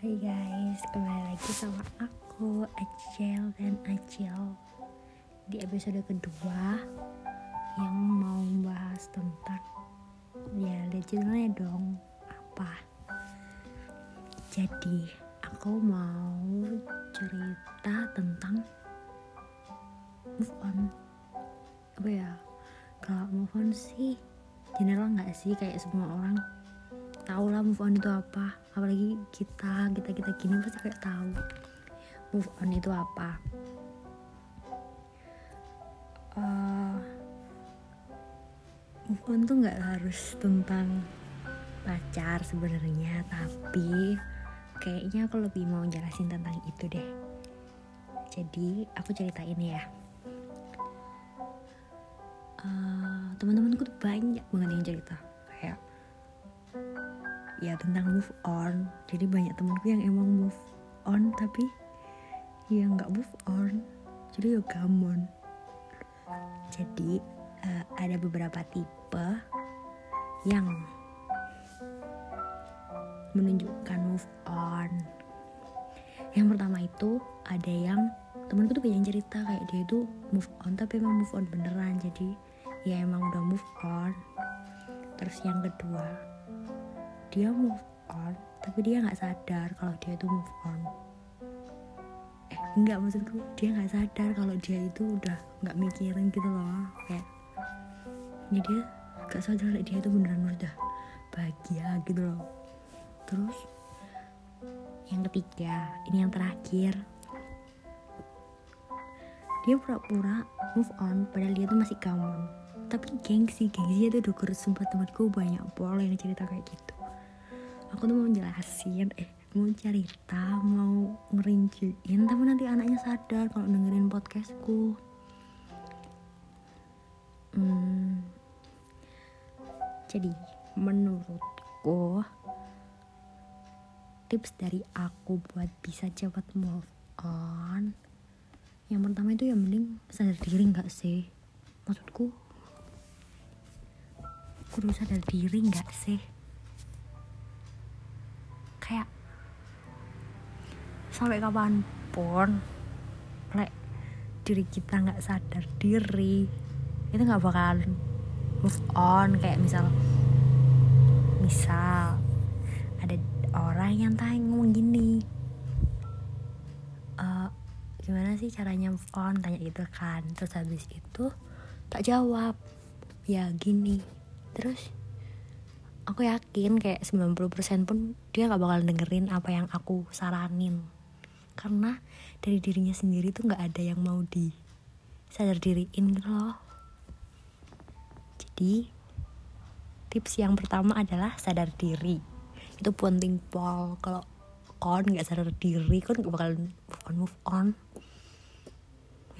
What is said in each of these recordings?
Hai guys, kembali lagi sama aku Acel dan Acel Di episode kedua Yang mau bahas tentang Ya lihat judulnya dong Apa? Jadi aku mau cerita tentang Move on. Apa ya? Kalau move on sih General nggak sih kayak semua orang tahu lah move on itu apa. Apalagi kita kita kita gini pasti kayak tahu. Move on itu apa. Uh, move on tuh nggak harus tentang pacar sebenarnya tapi kayaknya aku lebih mau jelasin tentang itu deh. Jadi aku ceritain ya. Uh, teman-temanku tuh banyak banget yang cerita ya tentang move on. Jadi banyak temanku yang emang move on tapi ya nggak move on. Jadi ya gamon jadi uh, ada beberapa tipe yang menunjukkan move on. Yang pertama itu ada yang temanku tuh banyak cerita kayak dia itu move on tapi emang move on beneran. Jadi ya emang udah move on. Terus yang kedua dia move on tapi dia nggak sadar kalau dia itu move on. Eh nggak maksudku dia nggak sadar kalau dia itu udah nggak mikirin gitu loh kayak ini dia nggak sadar dia itu beneran udah bahagia gitu loh. Terus yang ketiga ini yang terakhir. Dia pura-pura move on padahal dia tuh masih gamon tapi gengsi gengsi itu udah sempat temanku banyak pol yang cerita kayak gitu aku tuh mau jelasin eh mau cerita mau ngerinciin tapi nanti anaknya sadar kalau dengerin podcastku. Hmm, jadi menurutku tips dari aku buat bisa cepat move on yang pertama itu ya mending sadar diri nggak sih? Maksudku kudu sadar diri nggak sih sampai kapan pun like diri kita nggak sadar diri itu nggak bakalan move on. Kayak misal misal ada orang yang tanya ngomong gini uh, gimana sih caranya move on? Tanya gitu kan. Terus habis itu tak jawab. Ya gini. Terus aku yakin kayak 90% pun dia gak bakal dengerin apa yang aku saranin karena dari dirinya sendiri tuh gak ada yang mau di sadar diriin gitu loh. Jadi tips yang pertama adalah sadar diri. Itu penting pol. Kalau kon nggak sadar diri kon gak bakal move on move on.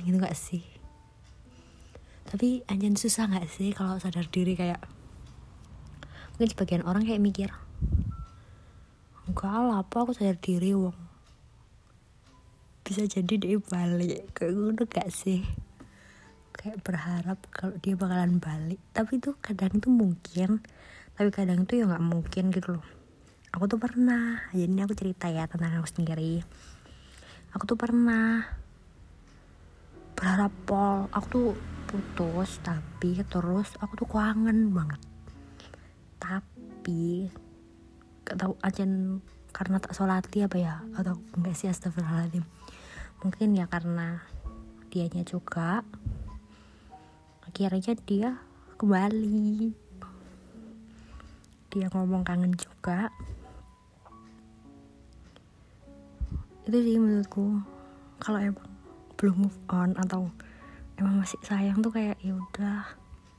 Gitu gak sih? Tapi anjan susah gak sih kalau sadar diri kayak mungkin sebagian orang kayak mikir enggak lah apa aku sadar diri wong bisa jadi dia balik. Kayak gitu gak sih? Kayak berharap kalau dia bakalan balik. Tapi tuh kadang tuh mungkin tapi kadang tuh ya nggak mungkin gitu loh. Aku tuh pernah jadi ini aku cerita ya tentang aku sendiri. Aku tuh pernah berharap pol aku tuh putus tapi terus aku tuh kangen banget. Tapi gak tahu aja karena tak sholati apa ya? Atau enggak sih astagfirullahaladzim mungkin ya karena dianya juga. Akhirnya dia kembali. Dia ngomong kangen juga. Itu sih menurutku. Kalau emang belum move on atau emang masih sayang tuh kayak ya udah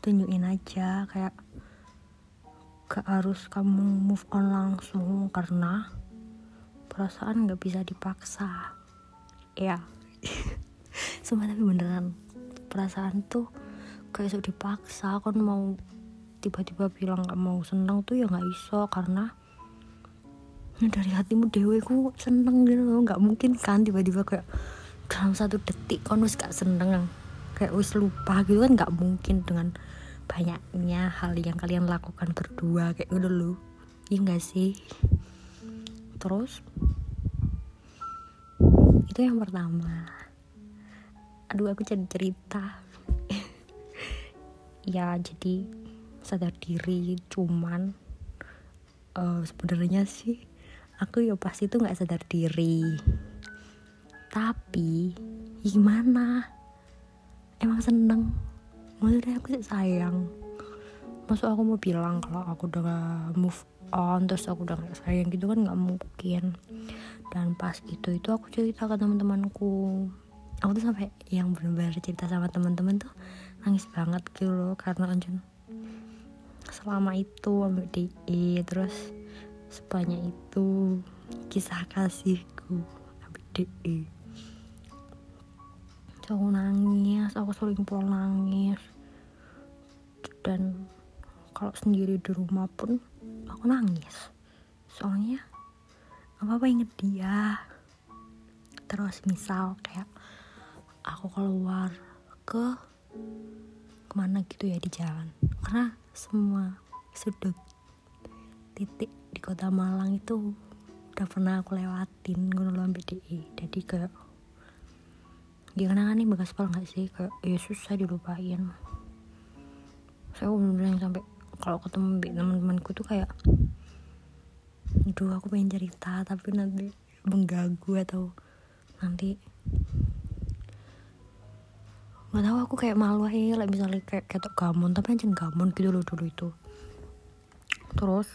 tunjukin aja. Kayak gak harus kamu move on langsung karena perasaan gak bisa dipaksa ya semua tapi beneran. Perasaan tuh kayak sudah dipaksa. Kan mau tiba-tiba bilang gak mau seneng tuh ya gak iso. Karena dari hatimu dewe ku seneng gitu loh. Nggak mungkin kan tiba-tiba kayak dalam satu detik kan wis gak seneng. Kayak wis lupa gitu kan nggak mungkin dengan banyaknya hal yang kalian lakukan berdua kayak gitu loh. Iya gak sih? Terus itu yang pertama. Aduh aku jadi cerita. Ya jadi sadar diri cuman uh, sebenarnya sih aku ya pasti tuh nggak sadar diri. Tapi gimana? Emang seneng. Maksudnya aku sayang. Masuk aku mau bilang kalau aku udah move on terus aku udah gak sayang gitu kan nggak mungkin dan pas itu itu aku cerita ke teman-temanku. Aku tuh sampai yang benar-benar cerita sama teman-teman tuh nangis banget gitu loh karena Anjun selama itu ambil DE terus sebanyak itu kisah kasihku ambil DE aku nangis aku sering pulang nangis. Dan kalau sendiri di rumah pun aku nangis. Soalnya apa apa inget dia. Terus misal kayak aku keluar ke ke mana gitu ya di jalan. Karena semua sudut titik di kota Malang itu udah pernah aku lewatin gue ambil DE jadi kayak gimana kan nih bekas pol nggak sih? Kayak ya susah dilupain. Saya bener-bener yang sampai kalau ketemu teman-temanku tuh kayak aduh aku pengen cerita tapi nanti mengganggu atau nanti nggak tahu aku kayak malu aja lah misalnya kayak ketok gamon tapi anjing gamon gitu loh dulu itu. Terus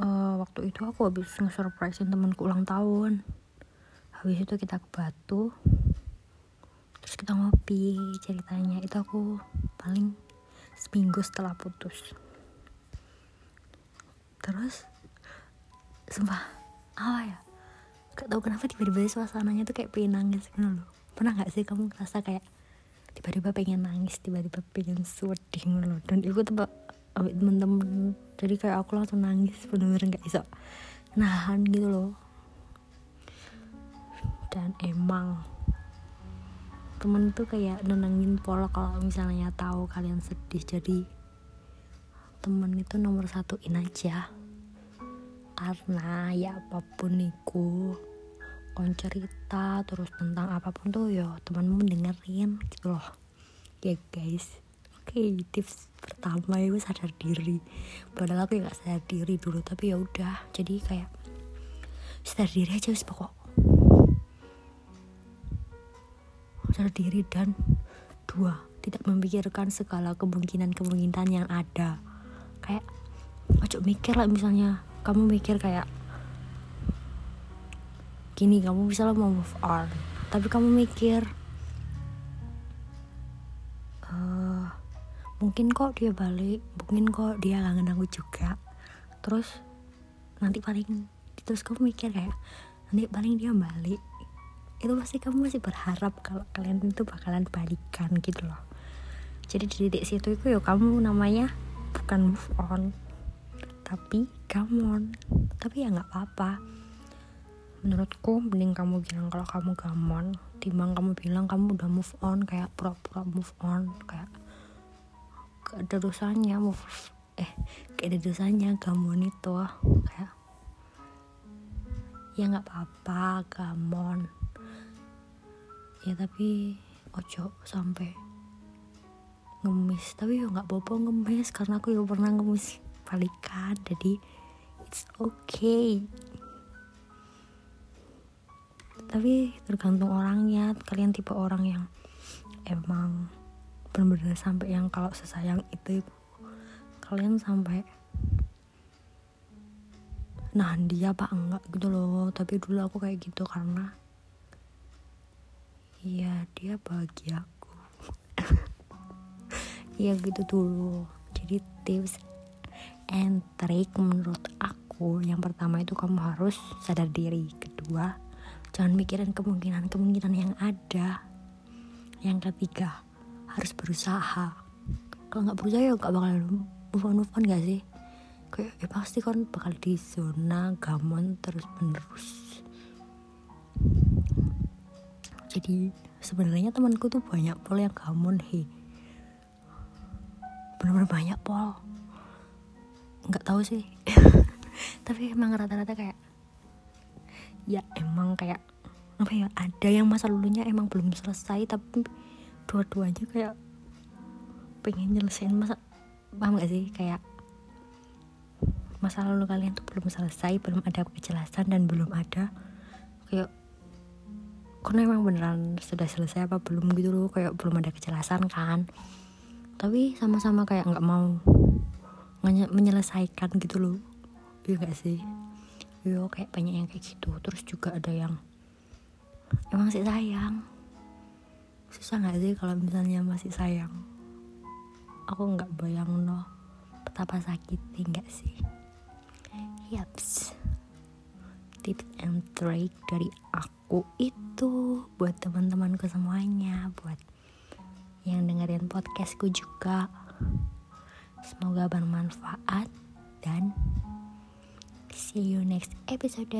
uh, waktu itu aku habis nge-surprisein temanku ulang tahun. Habis itu kita ke Batu terus kita ngopi ceritanya. Itu aku paling seminggu setelah putus terus sumpah apa ya? Gak tau kenapa tiba-tiba suasananya tuh kayak pengen nangis gitu loh. Pernah gak sih kamu ngerasa kayak tiba-tiba pengen nangis tiba-tiba pengen sedih gitu loh? Dan itu tuh temen-temen. Jadi kayak aku langsung nangis bener-bener gak bisa nahan gitu loh. Dan emang temen tuh kayak nenangin pola kalau misalnya tahu kalian sedih. Jadi temen itu nomor satuin aja karena ya apa pun itu kon cerita terus tentang apa pun tuh ya temanmu dengerin gitu loh. Ya guys oke okay, tips pertama itu sadar diri. Padahal aku ya gak sadar diri dulu tapi ya udah. Jadi kayak sadar diri aja wis pokok. Sadar diri dan dua tidak memikirkan segala kemungkinan-kemungkinan yang ada. Kayak ojo mikir lah misalnya kamu mikir kayak gini kamu bisa mau move on. Tapi kamu mikir uh, mungkin kok dia balik mungkin kok dia kangen aku juga. Terus nanti paling terus kamu mikir kayak nanti paling dia balik itu pasti kamu masih berharap kalau kalian itu bakalan balikan gitu loh. Jadi di titik situ itu ya kamu namanya bukan move on tapi gamon tapi ya nggak apa-apa. Menurutku mending kamu bilang kalau kamu gamon timbang kamu bilang kamu udah move on kayak pura-pura move on kayak gak ada dosanya move eh gak ada dosanya gamon itu kayak ya nggak apa-apa gamon ya tapi ojo sampai ngemis. Tapi ya nggak bobo ngemis karena aku ya pernah ngemis balikan jadi it's okay. Tapi tergantung orangnya. Kalian tipe orang yang emang benar-benar sampai yang kalau sesayang itu kalian sampai nah dia apa enggak gitu loh. Tapi dulu aku kayak gitu karena iya dia bahagiaku ya gitu dulu. Jadi tips and trick menurut aku. Yang pertama itu kamu harus sadar diri. Kedua jangan mikirin kemungkinan-kemungkinan yang ada. Yang ketiga harus berusaha. Kalau nggak berusaha ya nggak bakal move on move on gak sih? Kayak ya pasti kan bakal di zona gamon terus menerus jadi sebenarnya temanku tuh banyak pol yang gamon he. Bener-bener banyak pol nggak tahu sih. Tapi emang rata-rata kayak ya emang kayak apa ya ada yang masa lalunya emang belum selesai tapi dua-duanya kayak pengen nyelesain masa paham gak sih? Kayak masa lalu kalian tuh belum selesai belum ada kejelasan dan belum ada kayak karena emang beneran sudah selesai apa belum gitu loh kayak belum ada kejelasan kan. Tapi sama-sama kayak nggak mau menyelesaikan gitu loh. Iya gak sih? Yo kayak banyak yang kayak gitu. Terus juga ada yang emang sih sayang. Susah nggak sih kalau misalnya masih sayang? Aku nggak bayang no. Betapa sakitnya nggak sih? Yaps. Tips and trick dari aku itu buat teman-temanku semuanya buat yang dengerin podcastku juga semoga bermanfaat dan see you next episode